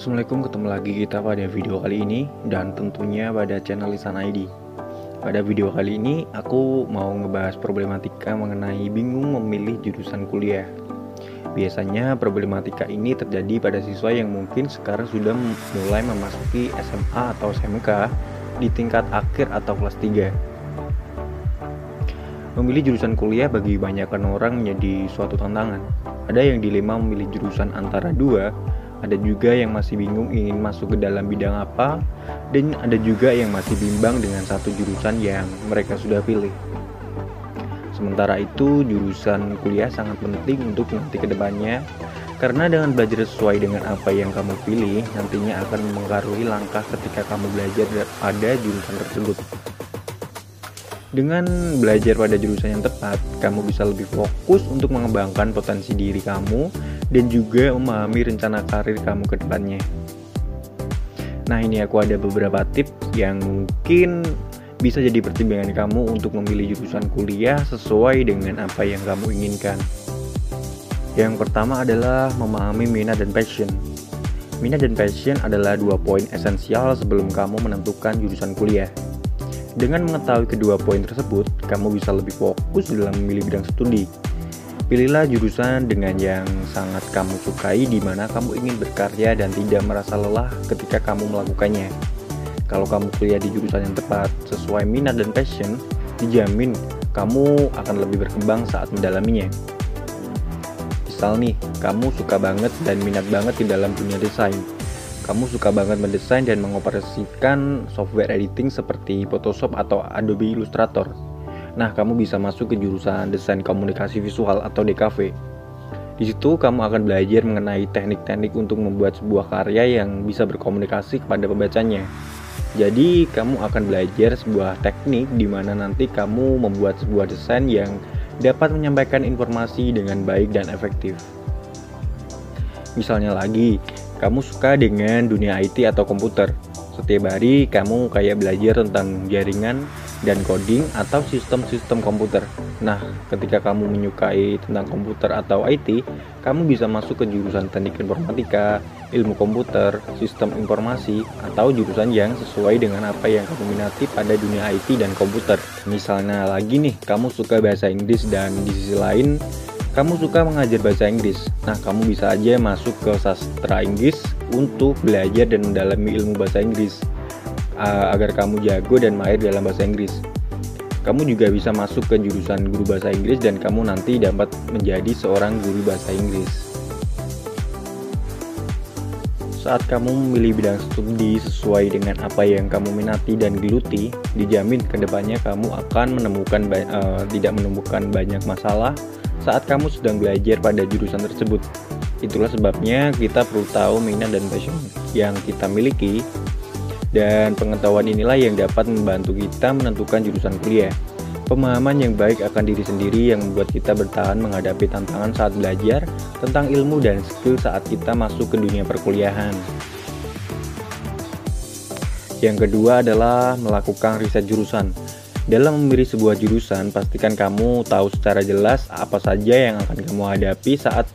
Assalamualaikum, ketemu lagi kita pada video kali ini dan tentunya pada channel Lisan ID. Pada video kali ini aku mau ngebahas problematika mengenai bingung memilih jurusan kuliah. Biasanya problematika ini terjadi pada siswa yang mungkin sekarang sudah mulai memasuki SMA atau SMK di tingkat akhir atau kelas 3. Memilih jurusan kuliah bagi kebanyakan orang menjadi suatu tantangan. Ada yang dilema memilih jurusan antara dua, ada juga yang masih bingung ingin masuk ke dalam bidang apa, dan ada juga yang masih bimbang dengan satu jurusan yang mereka sudah pilih. Sementara itu, jurusan kuliah sangat penting untuk nanti ke depannya, karena dengan belajar sesuai dengan apa yang kamu pilih, nantinya akan mengaruhi langkah ketika kamu belajar pada jurusan tersebut. Dengan belajar pada jurusan yang tepat, kamu bisa lebih fokus untuk mengembangkan potensi diri kamu dan juga memahami rencana karir kamu ke depannya. Nah, ini aku ada beberapa tips yang mungkin bisa jadi pertimbangan kamu untuk memilih jurusan kuliah sesuai dengan apa yang kamu inginkan. Yang pertama adalah memahami minat dan passion. Minat dan passion adalah dua poin esensial sebelum kamu menentukan jurusan kuliah. Dengan mengetahui kedua poin tersebut, kamu bisa lebih fokus dalam memilih bidang studi. Pilihlah jurusan dengan yang sangat kamu sukai di mana kamu ingin berkarya dan tidak merasa lelah ketika kamu melakukannya. Kalau kamu kuliah di jurusan yang tepat sesuai minat dan passion, dijamin kamu akan lebih berkembang saat mendalaminya. Misal nih, kamu suka banget dan minat banget di dalam dunia desain, kamu suka banget mendesain dan mengoperasikan software editing seperti Photoshop atau Adobe Illustrator. Nah, kamu bisa masuk ke jurusan desain komunikasi visual atau DKV. Di situ kamu akan belajar mengenai teknik-teknik untuk membuat sebuah karya yang bisa berkomunikasi kepada pembacanya. Jadi, kamu akan belajar sebuah teknik di mana nanti kamu membuat sebuah desain yang dapat menyampaikan informasi dengan baik dan efektif. Misalnya lagi, kamu suka dengan dunia IT atau komputer. Setiap hari kamu kayak belajar tentang jaringan dan coding atau sistem-sistem komputer. Nah, ketika kamu menyukai tentang komputer atau IT, kamu bisa masuk ke jurusan teknik informatika, ilmu komputer, sistem informasi, atau jurusan yang sesuai dengan apa yang kamu minati pada dunia IT dan komputer. Misalnya lagi nih, kamu suka bahasa Inggris dan di sisi lain kamu suka mengajar bahasa Inggris. Nah, kamu bisa aja masuk ke sastra Inggris untuk belajar dan mendalami ilmu bahasa Inggris uh, agar kamu jago dan mahir dalam bahasa Inggris. Kamu juga bisa masuk ke jurusan guru bahasa Inggris dan kamu nanti dapat menjadi seorang guru bahasa Inggris. Saat kamu memilih bidang studi sesuai dengan apa yang kamu minati dan geluti, dijamin ke depannya kamu akan menemukan uh, tidak menemukan banyak masalah saat kamu sedang belajar pada jurusan tersebut. Itulah sebabnya kita perlu tahu minat dan passion yang kita miliki dan pengetahuan inilah yang dapat membantu kita menentukan jurusan kuliah. Pemahaman yang baik akan diri sendiri yang membuat kita bertahan menghadapi tantangan saat belajar tentang ilmu dan skill saat kita masuk ke dunia perkuliahan. Yang kedua adalah melakukan riset jurusan. Dalam memilih sebuah jurusan, pastikan kamu tahu secara jelas apa saja yang akan kamu hadapi saat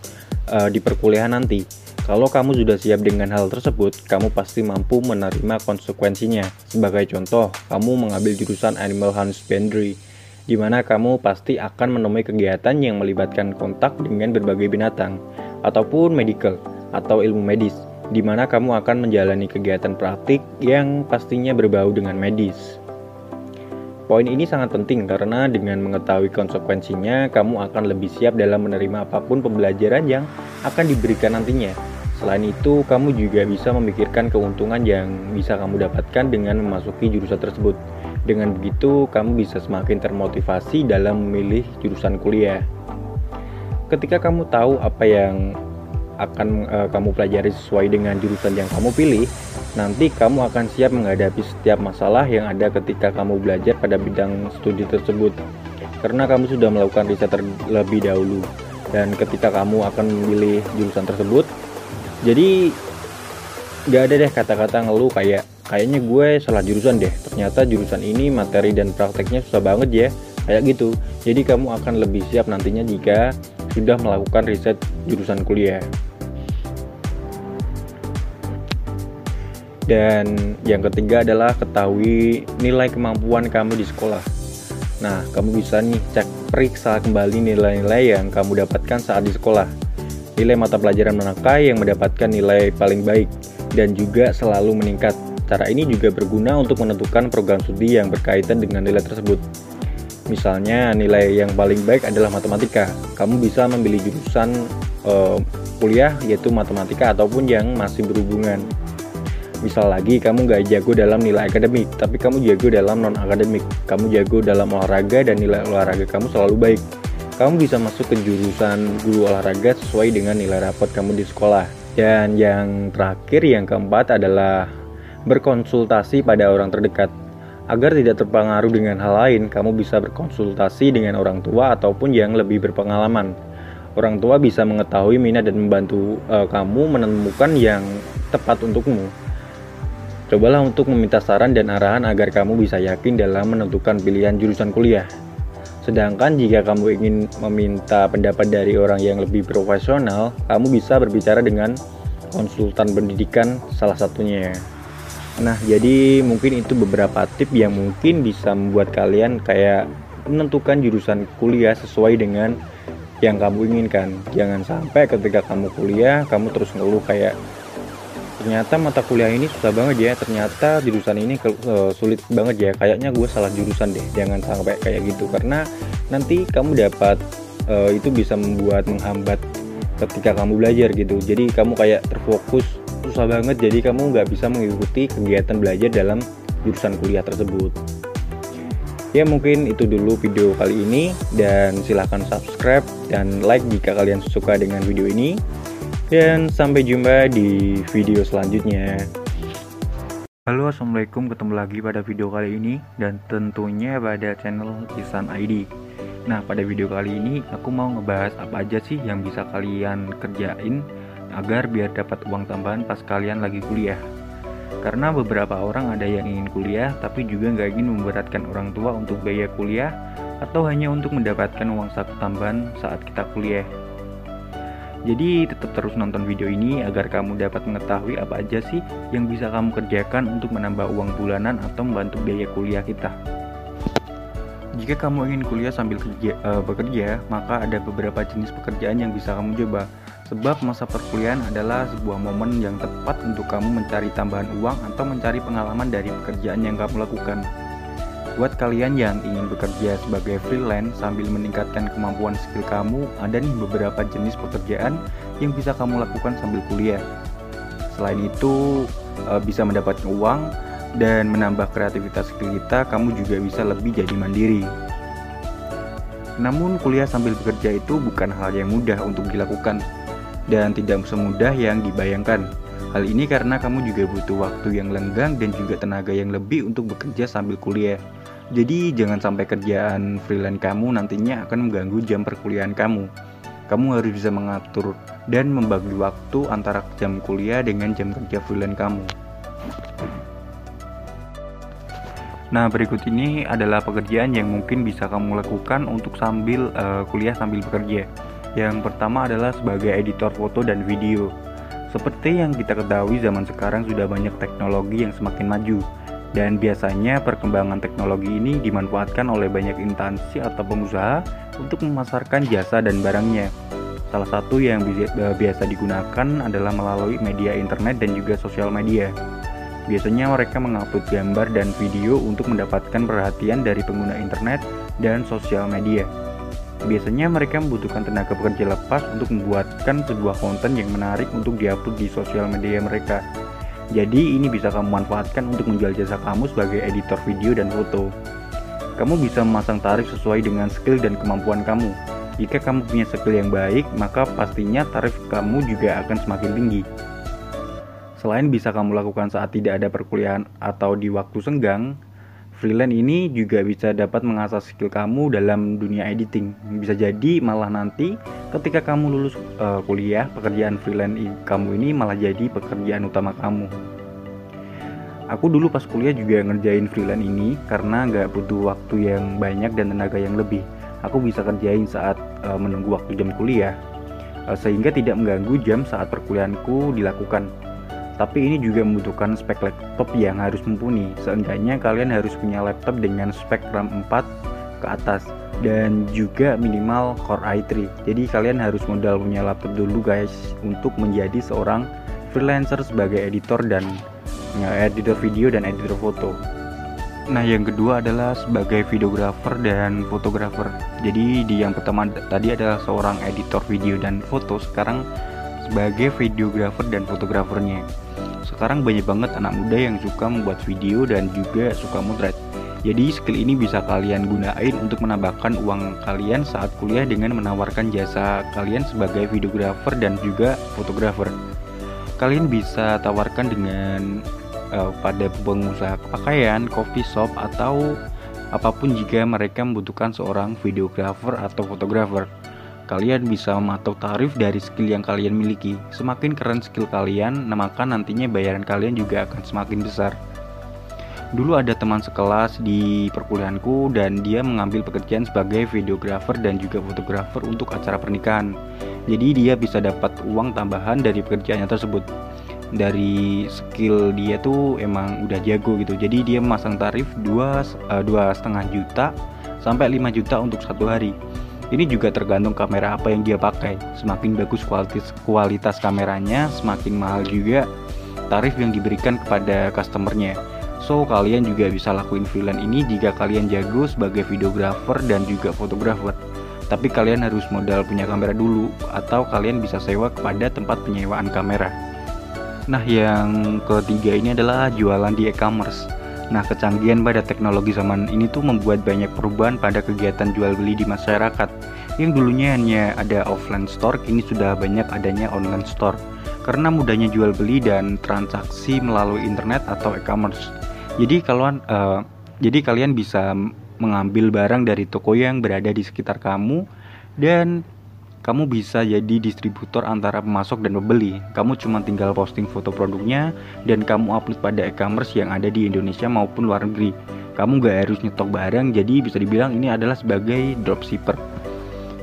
uh, di perkuliahan nanti. Kalau kamu sudah siap dengan hal tersebut, kamu pasti mampu menerima konsekuensinya. Sebagai contoh, kamu mengambil jurusan Animal Husbandry, di mana kamu pasti akan menemui kegiatan yang melibatkan kontak dengan berbagai binatang, ataupun medical atau ilmu medis, di mana kamu akan menjalani kegiatan praktik yang pastinya berbau dengan medis. Poin ini sangat penting karena dengan mengetahui konsekuensinya, kamu akan lebih siap dalam menerima apa pun pembelajaran yang akan diberikan nantinya. Selain itu, kamu juga bisa memikirkan keuntungan yang bisa kamu dapatkan dengan memasuki jurusan tersebut. Dengan begitu, kamu bisa semakin termotivasi dalam memilih jurusan kuliah. Ketika kamu tahu apa yang akan uh, kamu pelajari sesuai dengan jurusan yang kamu pilih, nanti kamu akan siap menghadapi setiap masalah yang ada ketika kamu belajar pada bidang studi tersebut. Karena kamu sudah melakukan riset terlebih dahulu dan ketika kamu akan memilih jurusan tersebut, jadi gak ada deh kata-kata ngeluh kayak kayaknya gue salah jurusan deh. Ternyata jurusan ini materi dan prakteknya susah banget ya, kayak gitu. Jadi kamu akan lebih siap nantinya jika sudah melakukan riset jurusan kuliah. Dan yang ketiga adalah ketahui nilai kemampuan kamu di sekolah. Nah, kamu bisa nih cek periksa kembali nilai-nilai yang kamu dapatkan saat di sekolah. Nilai mata pelajaran manakah yang mendapatkan nilai paling baik dan juga selalu meningkat. Cara ini juga berguna untuk menentukan program studi yang berkaitan dengan nilai tersebut. Misalnya nilai yang paling baik adalah matematika. Kamu bisa memilih jurusan uh, kuliah yaitu matematika ataupun yang masih berhubungan misal lagi kamu nggak jago dalam nilai akademik tapi kamu jago dalam non akademik kamu jago dalam olahraga dan nilai olahraga kamu selalu baik. Kamu bisa masuk ke jurusan guru olahraga sesuai dengan nilai rapot kamu di sekolah. Dan yang terakhir yang keempat adalah berkonsultasi pada orang terdekat. Agar tidak terpengaruh dengan hal lain kamu bisa berkonsultasi dengan orang tua ataupun yang lebih berpengalaman. Orang tua bisa mengetahui minat dan membantu uh, kamu menemukan yang tepat untukmu Cobalah untuk meminta saran dan arahan agar kamu bisa yakin dalam menentukan pilihan jurusan kuliah. Sedangkan jika kamu ingin meminta pendapat dari orang yang lebih profesional, kamu bisa berbicara dengan konsultan pendidikan salah satunya. Nah, jadi mungkin itu beberapa tip yang mungkin bisa membuat kalian kayak menentukan jurusan kuliah sesuai dengan yang kamu inginkan. Jangan sampai ketika kamu kuliah, kamu terus ngeluh kayak ternyata mata kuliah ini susah banget ya. Ternyata jurusan ini uh, sulit banget ya. Kayaknya gue salah jurusan deh. Jangan sampai kayak gitu. Karena nanti kamu dapat uh, itu bisa membuat menghambat ketika kamu belajar gitu. Jadi kamu kayak terfokus. Susah banget. Jadi kamu nggak bisa mengikuti kegiatan belajar dalam jurusan kuliah tersebut. Ya mungkin itu dulu video kali ini. Dan silahkan subscribe dan like jika kalian suka dengan video ini dan sampai jumpa di video selanjutnya. Halo assalamualaikum ketemu lagi pada video kali ini dan tentunya pada channel Isan ID. Nah pada video kali ini aku mau ngebahas apa aja sih yang bisa kalian kerjain agar biar dapat uang tambahan pas kalian lagi kuliah. Karena beberapa orang ada yang ingin kuliah tapi juga nggak ingin memberatkan orang tua untuk biaya kuliah atau hanya untuk mendapatkan uang saku tambahan saat kita kuliah. Jadi tetap terus nonton video ini agar kamu dapat mengetahui apa aja sih yang bisa kamu kerjakan untuk menambah uang bulanan atau membantu biaya kuliah kita. Jika kamu ingin kuliah sambil kerja, uh, bekerja, maka ada beberapa jenis pekerjaan yang bisa kamu coba. Sebab masa perkuliahan adalah sebuah momen yang tepat untuk kamu mencari tambahan uang atau mencari pengalaman dari pekerjaan yang kamu lakukan. Buat kalian yang ingin bekerja sebagai freelance sambil meningkatkan kemampuan skill kamu, ada nih beberapa jenis pekerjaan yang bisa kamu lakukan sambil kuliah. Selain itu, eh, bisa mendapatkan uang dan menambah kreativitas skill kita, kamu juga bisa lebih jadi mandiri. Namun, kuliah sambil bekerja itu bukan hal yang mudah untuk dilakukan dan tidak semudah yang dibayangkan. Hal ini karena kamu juga butuh waktu yang lenggang dan juga tenaga yang lebih untuk bekerja sambil kuliah. Jadi jangan sampai kerjaan freelance kamu nantinya akan mengganggu jam perkuliahan kamu. Kamu harus bisa mengatur dan membagi waktu antara jam kuliah dengan jam kerja freelance kamu. Nah, berikut ini adalah pekerjaan yang mungkin bisa kamu lakukan untuk sambil uh, kuliah sambil bekerja. Yang pertama adalah sebagai editor foto dan video. Seperti yang kita ketahui zaman sekarang sudah banyak teknologi yang semakin maju dan biasanya perkembangan teknologi ini dimanfaatkan oleh banyak instansi atau pengusaha untuk memasarkan jasa dan barangnya. Salah satu yang biasa digunakan adalah melalui media internet dan juga sosial media. Biasanya mereka mengupload gambar dan video untuk mendapatkan perhatian dari pengguna internet dan sosial media. Biasanya mereka membutuhkan tenaga pekerja lepas untuk membuatkan sebuah konten yang menarik untuk diupload di sosial media mereka. Jadi ini bisa kamu manfaatkan untuk menjual jasa kamu sebagai editor video dan foto. Kamu bisa memasang tarif sesuai dengan skill dan kemampuan kamu. Jika kamu punya skill yang baik, maka pastinya tarif kamu juga akan semakin tinggi. Selain bisa kamu lakukan saat tidak ada perkuliahan atau di waktu senggang, freelance ini juga bisa dapat mengasah skill kamu dalam dunia editing. Bisa jadi malah nanti ketika kamu lulus uh, kuliah, pekerjaan freelance kamu ini malah jadi pekerjaan utama kamu. Aku dulu pas kuliah juga ngerjain freelance ini karena nggak butuh waktu yang banyak dan tenaga yang lebih. Aku bisa kerjain saat uh, menunggu waktu jam kuliah, uh, sehingga tidak mengganggu jam saat perkuliahanku dilakukan. Tapi ini juga membutuhkan spek laptop yang harus mumpuni. Seenggaknya kalian harus punya laptop dengan spek RAM 4 ke atas dan juga minimal Core i3. Jadi kalian harus modal punya laptop dulu guys untuk menjadi seorang freelancer sebagai editor dan ya, editor video dan editor foto. Nah, yang kedua adalah sebagai videografer dan fotografer. Jadi di yang pertama tadi adalah seorang editor video dan foto, sekarang sebagai videografer dan fotografernya. Sekarang banyak banget anak muda yang suka membuat video dan juga suka motret. Jadi skill ini bisa kalian gunain untuk menambahkan uang kalian saat kuliah dengan menawarkan jasa kalian sebagai videografer dan juga fotografer. Kalian bisa tawarkan dengan uh, pada pengusaha pakaian, coffee shop atau apa pun jika mereka membutuhkan seorang videografer atau fotografer. Kalian bisa mematok tarif dari skill yang kalian miliki. Semakin keren skill kalian, maka nantinya bayaran kalian juga akan semakin besar. Dulu ada teman sekelas di perkuliahanku dan dia mengambil pekerjaan sebagai videografer dan juga fotografer untuk acara pernikahan. Jadi dia bisa dapat uang tambahan dari pekerjaannya tersebut. Dari skill dia tuh emang udah jago gitu. Jadi dia memasang tarif dua eh, setengah juta sampai 5 juta untuk satu hari. Ini juga tergantung kamera apa yang dia pakai. Semakin bagus kualitas kualitas kameranya, semakin mahal juga tarif yang diberikan kepada customernya. So kalian juga bisa lakuin freelance ini jika kalian jago sebagai videographer dan juga fotografer. Tapi kalian harus modal punya kamera dulu atau kalian bisa sewa kepada tempat penyewaan kamera. Nah, yang ketiga ini adalah jualan di e-commerce. Nah, kecanggihan pada teknologi zaman ini tuh membuat banyak perubahan pada kegiatan jual beli di masyarakat. Yang dulunya hanya ada offline store, kini sudah banyak adanya online store. Karena mudahnya jual beli dan transaksi melalui internet atau e-commerce. Jadi kalian uh, jadi kalian bisa mengambil barang dari toko yang berada di sekitar kamu dan kamu bisa jadi distributor antara pemasok dan pembeli. Kamu cuma tinggal posting foto produknya dan kamu upload pada e-commerce yang ada di Indonesia maupun luar negeri. Kamu gak harus nyetok barang, jadi bisa dibilang ini adalah sebagai dropshipper.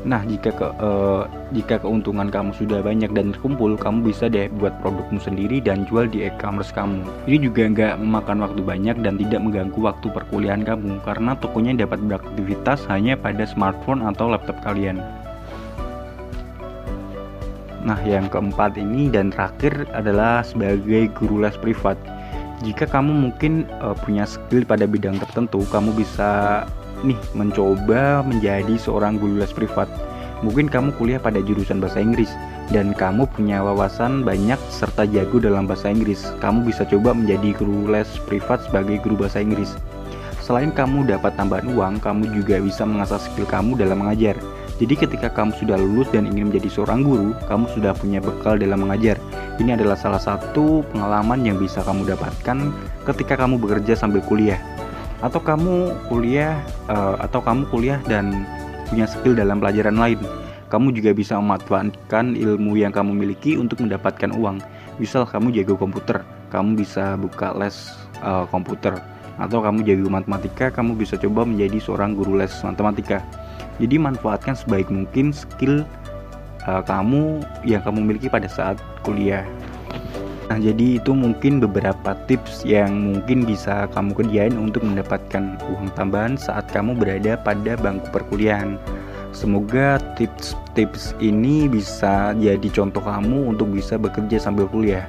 Nah, jika ke uh, jika keuntungan kamu sudah banyak dan terkumpul, kamu bisa deh buat produkmu sendiri dan jual di e-commerce kamu. Ini juga nggak memakan waktu banyak dan tidak mengganggu waktu perkuliahan kamu karena tokonya dapat beraktivitas hanya pada smartphone atau laptop kalian. Nah, yang keempat ini dan terakhir adalah sebagai guru les privat. Jika kamu mungkin uh, punya skill pada bidang tertentu, kamu bisa nih mencoba menjadi seorang guru les privat. Mungkin kamu kuliah pada jurusan bahasa Inggris dan kamu punya wawasan banyak serta jago dalam bahasa Inggris. Kamu bisa coba menjadi guru les privat sebagai guru bahasa Inggris. Selain kamu dapat tambahan uang, kamu juga bisa mengasah skill kamu dalam mengajar. Jadi ketika kamu sudah lulus dan ingin menjadi seorang guru, kamu sudah punya bekal dalam mengajar. Ini adalah salah satu pengalaman yang bisa kamu dapatkan ketika kamu bekerja sambil kuliah. Atau kamu kuliah uh, atau kamu kuliah dan punya skill dalam pelajaran lain. Kamu juga bisa memanfaatkan ilmu yang kamu miliki untuk mendapatkan uang. Misal kamu jago komputer kamu bisa buka les uh, komputer. Atau kamu jago matematika kamu bisa coba menjadi seorang guru les matematika jadi manfaatkan sebaik mungkin skill uh, kamu yang kamu miliki pada saat kuliah Nah, jadi itu mungkin beberapa tips yang mungkin bisa kamu kerjain untuk mendapatkan uang tambahan saat kamu berada pada bangku perkuliahan. Semoga tips-tips ini bisa jadi contoh kamu untuk bisa bekerja sambil kuliah.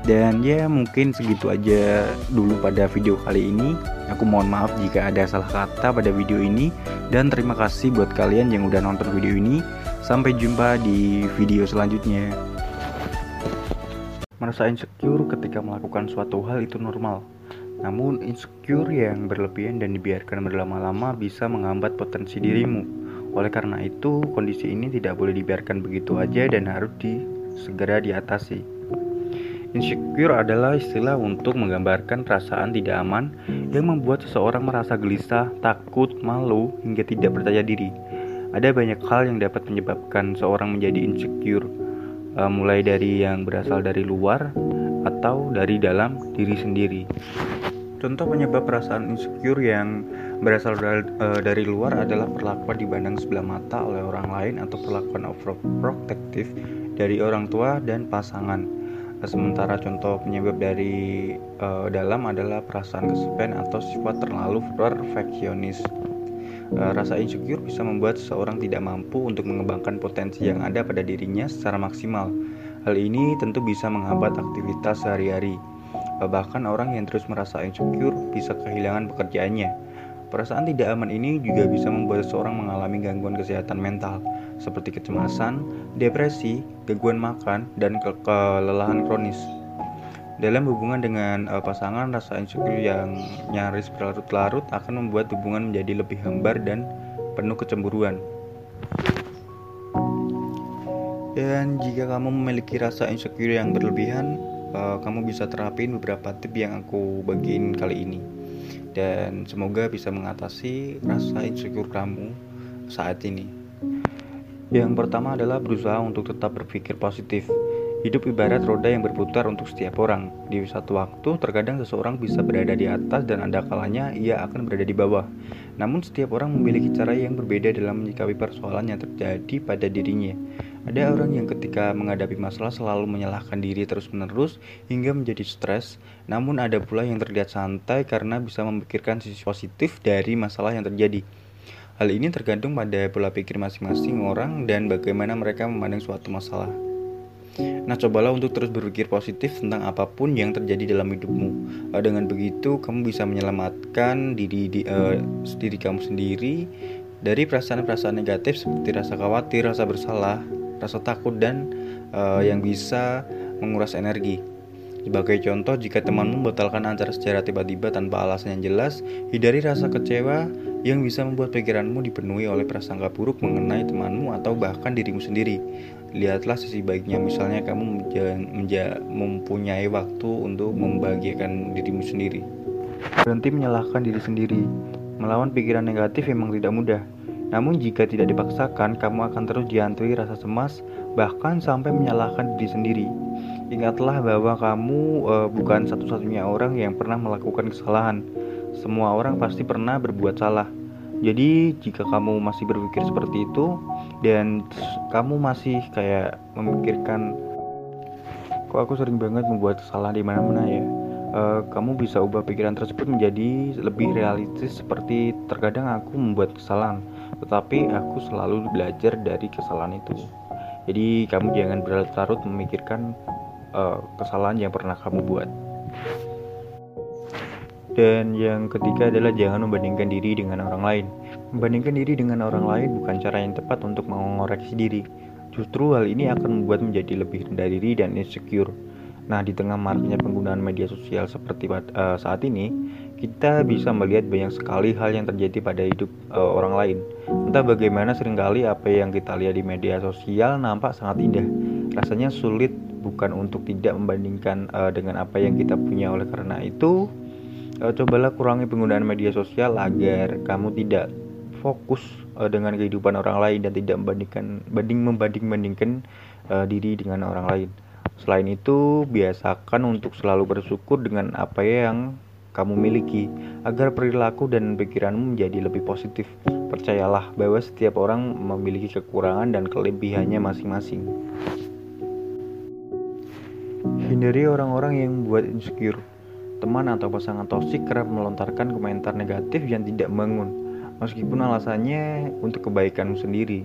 Dan ya mungkin segitu aja dulu pada video kali ini. Aku mohon maaf jika ada salah kata pada video ini dan terima kasih buat kalian yang udah nonton video ini. Sampai jumpa di video selanjutnya. Merasa insecure ketika melakukan suatu hal itu normal. Namun insecure yang berlebihan dan dibiarkan berlama-lama bisa menghambat potensi dirimu. Oleh karena itu, kondisi ini tidak boleh dibiarkan begitu aja dan harus di, segera diatasi. Insecure adalah istilah untuk menggambarkan perasaan tidak aman yang membuat seseorang merasa gelisah, takut, malu, hingga tidak percaya diri. Ada banyak hal yang dapat menyebabkan seorang menjadi insecure uh, mulai dari yang berasal dari luar atau dari dalam diri sendiri. Contoh penyebab perasaan insecure yang berasal dari, uh, dari luar adalah perlakuan dipandang sebelah mata oleh orang lain atau perlakuan overprotective dari orang tua dan pasangan. Sementara contoh penyebab dari uh, dalam adalah perasaan kesepian atau sifat terlalu perfeksionis. Uh, rasa insecure bisa membuat seseorang tidak mampu untuk mengembangkan potensi yang ada pada dirinya secara maksimal. Hal ini tentu bisa menghambat aktivitas sehari-hari. Uh, bahkan orang yang terus merasa insecure bisa kehilangan pekerjaannya. Perasaan tidak aman ini juga bisa membuat seseorang mengalami gangguan kesehatan mental seperti kecemasan, depresi, gangguan makan, dan ke kelelahan kronis. Dalam hubungan dengan uh, pasangan, rasa insecure yang nyaris berlarut-larut akan membuat hubungan menjadi lebih hambar dan penuh kecemburuan. Dan jika kamu memiliki rasa insecure yang berlebihan, uh, kamu bisa terapin beberapa tips yang aku bagiin kali ini. Dan semoga bisa mengatasi rasa insecure kamu saat ini. Yang pertama adalah berusaha untuk tetap berpikir positif. Hidup ibarat roda yang berputar untuk setiap orang. Di satu waktu, terkadang seseorang bisa berada di atas dan ada kalanya ia akan berada di bawah. Namun setiap orang memiliki cara yang berbeda dalam menyikapi persoalan yang terjadi pada dirinya. Ada orang yang ketika menghadapi masalah selalu menyalahkan diri terus-menerus hingga menjadi stres. Namun ada pula yang terlihat santai karena bisa memikirkan sisi positif dari masalah yang terjadi. Hal ini tergantung pada pola pikir masing-masing orang dan bagaimana mereka memandang suatu masalah. Nah, cobalah untuk terus berpikir positif tentang apa pun yang terjadi dalam hidupmu. Dengan begitu, kamu bisa menyelamatkan diri di, uh, diri kamu sendiri dari perasaan-perasaan negatif seperti rasa khawatir, rasa bersalah, rasa takut, dan uh, yang bisa menguras energi. Sebagai contoh, jika temanmu membatalkan acara secara tiba-tiba tanpa alasan yang jelas, hindari rasa kecewa yang bisa membuat pikiranmu dipenuhi oleh prasangka buruk mengenai temanmu atau bahkan dirimu sendiri. Lihatlah sisi baiknya, misalnya kamu mempunyai waktu untuk membahagiakan dirimu sendiri. Berhenti menyalahkan diri sendiri. Melawan pikiran negatif memang tidak mudah. Namun jika tidak dipaksakan, kamu akan terus dihantui rasa cemas, bahkan sampai menyalahkan diri sendiri. Ingatlah bahwa kamu uh, bukan satu-satunya orang yang pernah melakukan kesalahan. Semua orang pasti pernah berbuat salah. Jadi, jika kamu masih berpikir seperti itu dan kamu masih kayak memikirkan kok aku sering banget membuat kesalahan di mana-mana ya. Uh, kamu bisa ubah pikiran tersebut menjadi lebih realistis seperti terkadang aku membuat kesalahan, tetapi aku selalu belajar dari kesalahan itu. Jadi kamu jangan berlarut-larut memikirkan uh, kesalahan yang pernah kamu buat. Dan yang ketiga adalah jangan membandingkan diri dengan orang lain. Membandingkan diri dengan orang lain bukan cara yang tepat untuk mengoreksi diri. Justru hal ini akan membuat menjadi lebih rendah diri dan insecure. Nah, di tengah maraknya penggunaan media sosial seperti uh, saat ini, kita bisa melihat banyak sekali hal yang terjadi pada hidup uh, orang lain. Entah bagaimana sering kali apa yang kita lihat di media sosial nampak sangat indah. Rasanya sulit bukan untuk tidak membandingkan uh, dengan apa yang kita punya oleh karena itu uh, cobalah kurangi penggunaan media sosial agar kamu tidak fokus uh, dengan kehidupan orang lain dan tidak membandingkan banding membanding bandingkan uh, diri dengan orang lain. Selain itu, biasakan untuk selalu bersyukur dengan apa yang kamu miliki agar perilaku dan pikiranmu menjadi lebih positif. Percayalah bahwa setiap orang memiliki kekurangan dan kelebihannya masing-masing. Hindari orang-orang yang membuat insecure teman atau pasangan toksik kerap melontarkan komentar negatif yang tidak membangun, meskipun alasannya untuk kebaikanmu sendiri.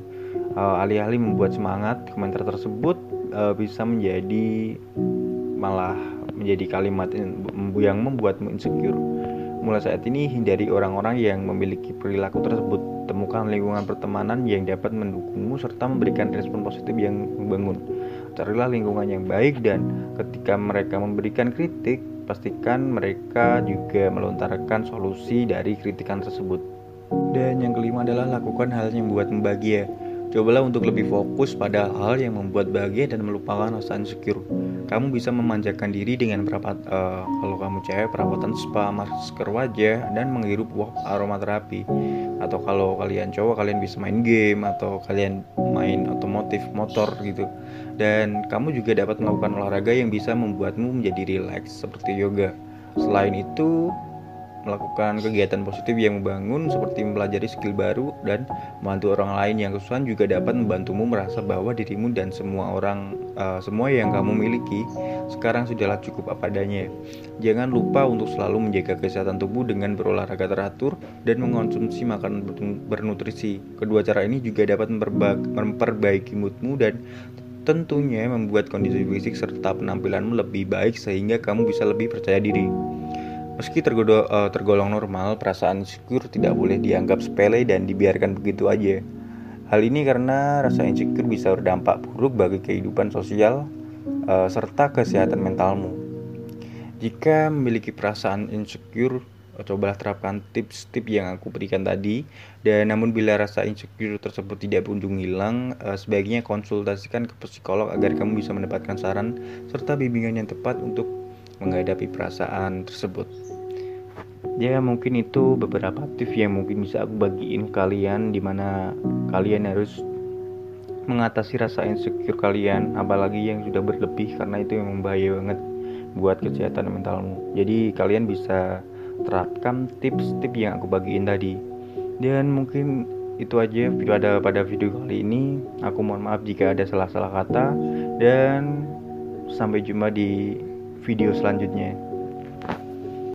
Uh, alih-alih membuat semangat, komentar tersebut uh, bisa menjadi malah menjadi kalimat yang membuatmu insecure. Mulai saat ini hindari orang-orang yang memiliki perilaku tersebut. Temukan lingkungan pertemanan yang dapat mendukungmu serta memberikan respon positif yang membangun. Carilah lingkungan yang baik dan ketika mereka memberikan kritik, pastikan mereka juga melontarkan solusi dari kritikan tersebut. Dan yang kelima adalah lakukan hal yang membuat bahagia. Cobalah untuk lebih fokus pada hal yang membuat bahagia dan melupakan rasa insecure. Kamu bisa memanjakan diri dengan perapat, uh, kalau kamu cewek perawatan spa, masker wajah, dan menghirup aromaterapi. Atau kalau kalian cowok, kalian bisa main game atau kalian main otomotif motor gitu dan kamu juga dapat melakukan olahraga yang bisa membuatmu menjadi rileks seperti yoga. Selain itu, melakukan kegiatan positif yang membangun seperti mempelajari skill baru dan membantu orang lain yang kesusahan juga dapat membantumu merasa bahwa dirimu dan semua orang uh, semua yang kamu miliki sekarang sudahlah cukup apa adanya. Jangan lupa untuk selalu menjaga kesehatan tubuh dengan berolahraga teratur dan mengonsumsi makanan bernutrisi. Kedua cara ini juga dapat memperbaiki moodmu dan tentunya membuat kondisi fisik serta penampilanmu lebih baik sehingga kamu bisa lebih percaya diri. Meski tergodo, uh, tergolong normal, perasaan insecure tidak boleh dianggap sepele dan dibiarkan begitu aja. Hal ini karena rasa insecure bisa berdampak buruk bagi kehidupan sosial uh, serta kesehatan mentalmu. Jika memiliki perasaan insecure, cobalah terapkan tips-tips yang aku berikan tadi dan namun bila rasa insecure tersebut tidak kunjung hilang sebaiknya konsultasikan ke psikolog agar kamu bisa mendapatkan saran serta bimbingan yang tepat untuk menghadapi perasaan tersebut ya mungkin itu beberapa tips yang mungkin bisa aku bagiin kalian di mana kalian harus mengatasi rasa insecure kalian apalagi yang sudah berlebih karena itu yang membahayakan banget buat kesehatan mentalmu. Jadi kalian bisa terapkan tips-tips yang aku bagiin tadi. Dan mungkin itu aja video ada pada video kali ini. Aku mohon maaf jika ada salah-salah kata dan sampai jumpa di video selanjutnya